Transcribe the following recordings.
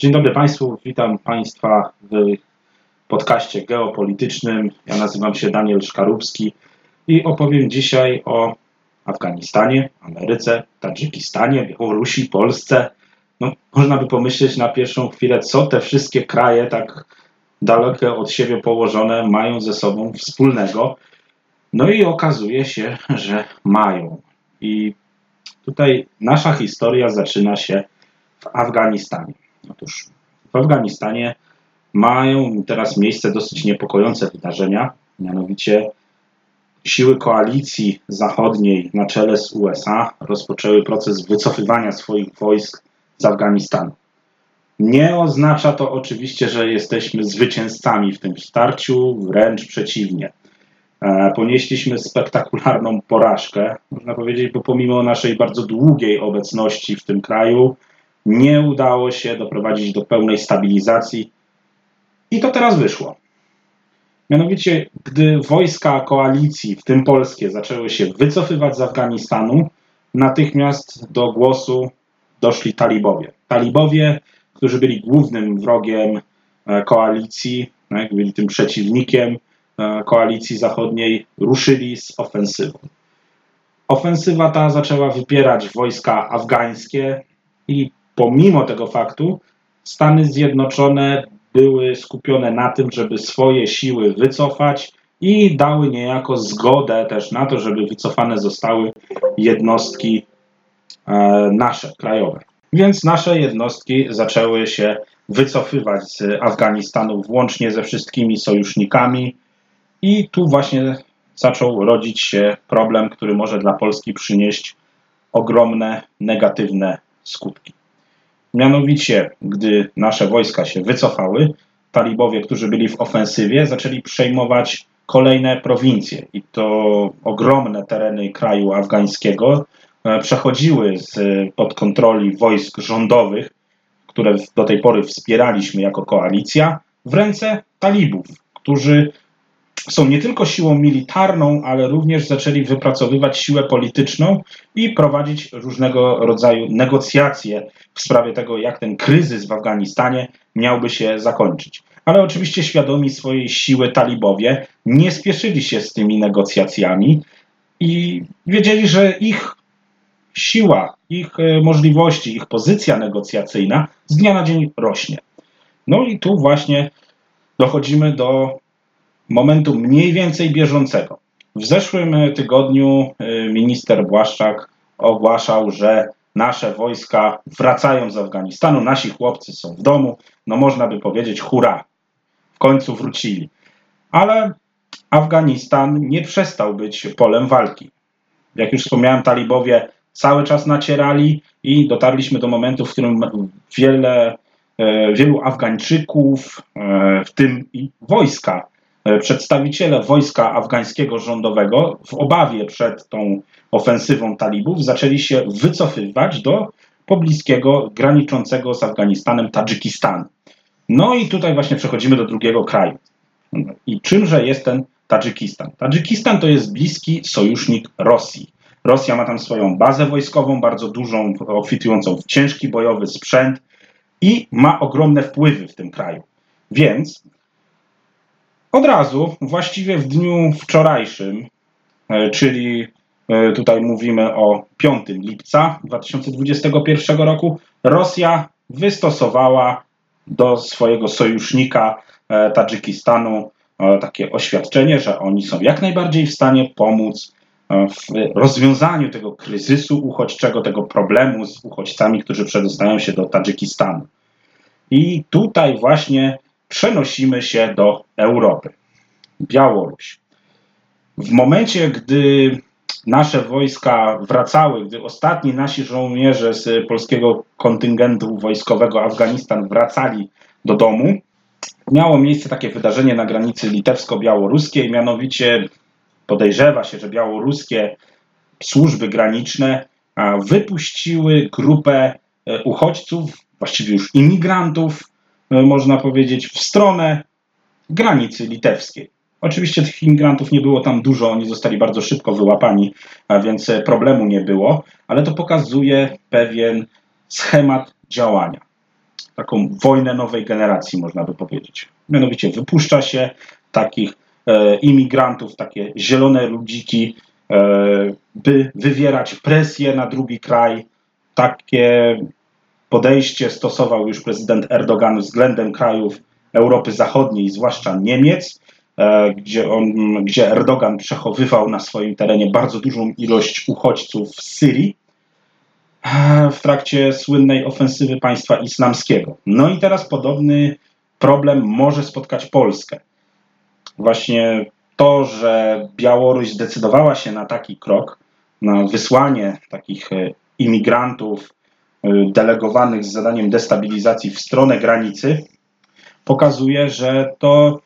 Dzień dobry Państwu, witam Państwa w podcaście geopolitycznym. Ja nazywam się Daniel Szkarubski i opowiem dzisiaj o Afganistanie, Ameryce, Tadżykistanie, Białorusi, Polsce. No, można by pomyśleć na pierwszą chwilę, co te wszystkie kraje tak dalekie od siebie położone mają ze sobą wspólnego. No i okazuje się, że mają. I tutaj nasza historia zaczyna się w Afganistanie. Otóż w Afganistanie mają teraz miejsce dosyć niepokojące wydarzenia, mianowicie siły koalicji zachodniej na czele z USA rozpoczęły proces wycofywania swoich wojsk z Afganistanu. Nie oznacza to oczywiście, że jesteśmy zwycięzcami w tym starciu, wręcz przeciwnie. E, ponieśliśmy spektakularną porażkę, można powiedzieć, bo pomimo naszej bardzo długiej obecności w tym kraju, nie udało się doprowadzić do pełnej stabilizacji i to teraz wyszło. Mianowicie, gdy wojska koalicji, w tym polskie, zaczęły się wycofywać z Afganistanu, natychmiast do głosu doszli talibowie. Talibowie, którzy byli głównym wrogiem e, koalicji, tak, byli tym przeciwnikiem e, koalicji zachodniej, ruszyli z ofensywą. Ofensywa ta zaczęła wypierać wojska afgańskie i pomimo tego faktu Stany Zjednoczone były skupione na tym, żeby swoje siły wycofać i dały niejako zgodę też na to, żeby wycofane zostały jednostki e, nasze, krajowe. Więc nasze jednostki zaczęły się wycofywać z Afganistanu włącznie ze wszystkimi sojusznikami i tu właśnie zaczął rodzić się problem, który może dla Polski przynieść ogromne negatywne skutki. Mianowicie, gdy nasze wojska się wycofały, talibowie, którzy byli w ofensywie, zaczęli przejmować kolejne prowincje. I to ogromne tereny kraju afgańskiego e, przechodziły z, pod kontroli wojsk rządowych, które do tej pory wspieraliśmy jako koalicja, w ręce talibów, którzy są nie tylko siłą militarną, ale również zaczęli wypracowywać siłę polityczną i prowadzić różnego rodzaju negocjacje w sprawie tego, jak ten kryzys w Afganistanie miałby się zakończyć. Ale oczywiście świadomi swojej siły talibowie nie spieszyli się z tymi negocjacjami i wiedzieli, że ich siła, ich e, możliwości, ich pozycja negocjacyjna z dnia na dzień rośnie. No i tu właśnie dochodzimy do momentu mniej więcej bieżącego. W zeszłym tygodniu y, minister Błaszczak ogłaszał, że nasze wojska wracają z Afganistanu, nasi chłopcy są w domu. No można by powiedzieć hurra, w końcu wrócili. Ale Afganistan nie przestał być polem walki. Jak już wspomniałem, talibowie cały czas nacierali i dotarliśmy do momentu, w którym wiele, e, wielu Afgańczyków, e, w tym i wojska, E, przedstawiciele wojska afgańskiego rządowego w obawie przed tą ofensywą talibów zaczęli się wycofywać do pobliskiego, graniczącego z Afganistanem Tadżykistanu. No i tutaj właśnie przechodzimy do drugiego kraju. I czymże jest ten Tadżykistan? Tadżykistan to jest bliski sojusznik Rosji. Rosja ma tam swoją bazę wojskową, bardzo dużą, obfitującą w ciężki bojowy sprzęt i ma ogromne wpływy w tym kraju. Więc od razu, właściwie w dniu wczorajszym, e, czyli e, tutaj mówimy o 5 lipca 2021 roku, Rosja wystosowała do swojego sojusznika e, Tadżykistanu takie oświadczenie, że oni są jak najbardziej w stanie pomóc w rozwiązaniu tego kryzysu uchodźczego, tego problemu z uchodźcami, którzy przedostają się do Tadżykistanu. I tutaj właśnie przenosimy się do Europy. Białoruś. W momencie, gdy nasze wojska wracały, gdy ostatni nasi żołnierze z polskiego kontyngentu wojskowego Afganistan wracali do domu, miało miejsce takie wydarzenie na granicy litewsko-białoruskiej, mianowicie podejrzewa się, że białoruskie służby graniczne wypuściły grupę e, uchodźców, właściwie już imigrantów, można powiedzieć, w stronę granicy litewskiej. Oczywiście tych imigrantów nie było tam dużo, oni zostali bardzo szybko wyłapani, a więc e, problemu nie było, ale to pokazuje pewien schemat działania. taką wojnę nowej generacji, można by powiedzieć. Mianowicie wypuszcza się takich e, imigrantów, takie zielone ludziki, e, by wywierać presję na drugi kraj. Takie podejście stosował już prezydent Erdogan względem krajów Europy Zachodniej, zwłaszcza Niemiec, e, gdzie, on, gdzie Erdogan przechowywał na swoim terenie bardzo dużą ilość uchodźców z Syrii e, w trakcie słynnej ofensywy państwa islamskiego. No i teraz podobny problem może spotkać Polskę. Właśnie to, że Białoruś zdecydowała się na taki krok, na wysłanie takich e, imigrantów delegowanych z zadaniem destabilizacji w stronę granicy, pokazuje, że to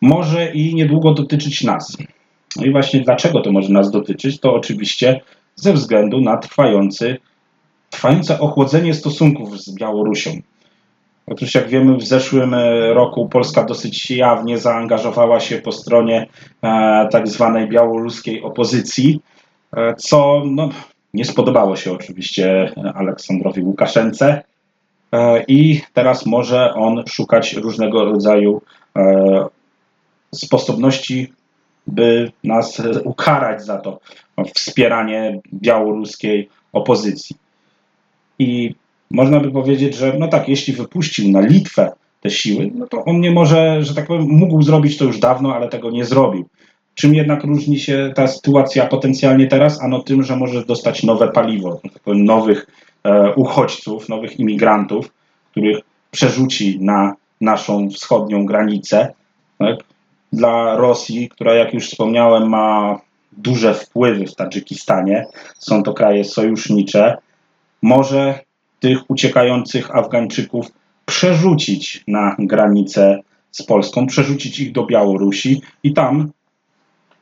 może i niedługo dotyczyć nas. No i właśnie dlaczego to może nas dotyczyć? To oczywiście ze względu na trwający, trwające ochłodzenie stosunków z Białorusią. Otóż jak wiemy, w zeszłym roku Polska dosyć jawnie zaangażowała się po stronie e, tak zwanej białoruskiej opozycji, e, co no, nie spodobało się oczywiście Aleksandrowi Łukaszence. E, i teraz może on szukać różnego rodzaju e, sposobności, by nas ukarać za to wspieranie białoruskiej opozycji. I można by powiedzieć, że no tak, jeśli wypuścił na Litwę te siły, no to on nie może, że tak powiem, mógł zrobić to już dawno, ale tego nie zrobił. Czym jednak różni się ta sytuacja potencjalnie teraz? Ano tym, że może dostać nowe paliwo, tak powiem, nowych E, uchodźców, nowych imigrantów, których przerzuci na naszą wschodnią granicę. Tak? Dla Rosji, która jak już wspomniałem ma duże wpływy w Tadżykistanie, są to kraje sojusznicze, może tych uciekających Afgańczyków przerzucić na granicę z Polską, przerzucić ich do Białorusi i tam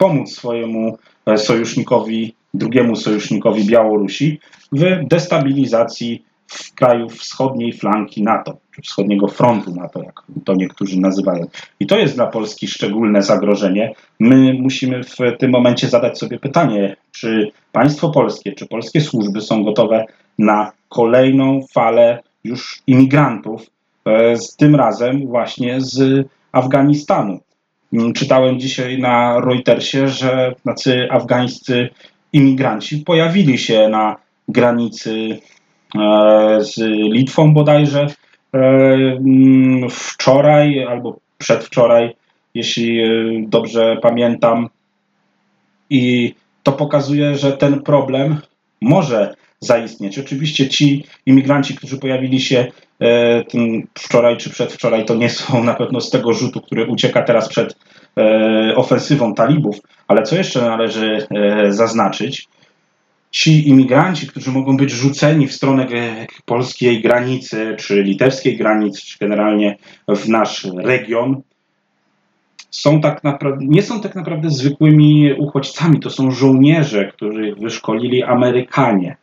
pomóc swojemu e, sojusznikowi drugiemu sojusznikowi Białorusi w destabilizacji krajów wschodniej flanki NATO, czy wschodniego frontu NATO, jak to niektórzy nazywają. I to jest dla Polski szczególne zagrożenie. My musimy w tym momencie zadać sobie pytanie, czy państwo polskie, czy polskie służby są gotowe na kolejną falę już imigrantów, e, z tym razem właśnie z Afganistanu. Czytałem dzisiaj na Reutersie, że tacy afgańscy imigranci pojawili się na granicy e, z Litwą bodajże e, mm, wczoraj albo przedwczoraj, jeśli e, dobrze pamiętam. I to pokazuje, że ten problem może zaistnieć. Oczywiście ci imigranci, którzy pojawili się wczoraj czy przedwczoraj, to nie są na pewno z tego rzutu, który ucieka teraz przed E, ofensywą talibów, ale co jeszcze należy e, zaznaczyć? Ci imigranci, którzy mogą być rzuceni w stronę polskiej granicy, czy litewskiej granicy, czy generalnie w nasz region, są tak naprawdę, nie są tak naprawdę zwykłymi uchodźcami. To są żołnierze, których wyszkolili Amerykanie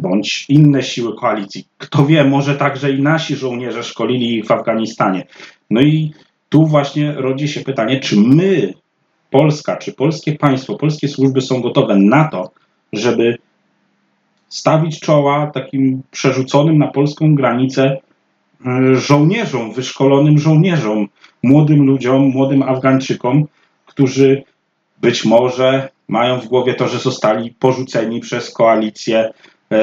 bądź inne siły koalicji. Kto wie, może także i nasi żołnierze szkolili w Afganistanie. No i tu właśnie rodzi się pytanie, czy my, Polska, czy polskie państwo, polskie służby są gotowe na to, żeby stawić czoła takim przerzuconym na polską granicę e, żołnierzom, wyszkolonym żołnierzom, młodym ludziom, młodym Afgańczykom, którzy być może mają w głowie to, że zostali porzuceni przez koalicję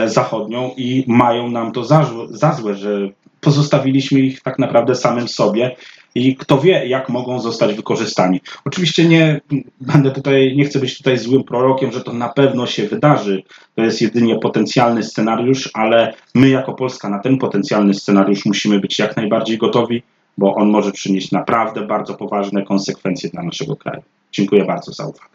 zachodnią i mają nam to za, za złe, że pozostawiliśmy ich tak naprawdę samym sobie i kto wie, jak mogą zostać wykorzystani. Oczywiście nie będę tutaj, nie chcę być tutaj złym prorokiem, że to na pewno się wydarzy. To jest jedynie potencjalny scenariusz, ale my jako Polska na ten potencjalny scenariusz musimy być jak najbardziej gotowi, bo on może przynieść naprawdę bardzo poważne konsekwencje dla naszego kraju. Dziękuję bardzo za uwagę.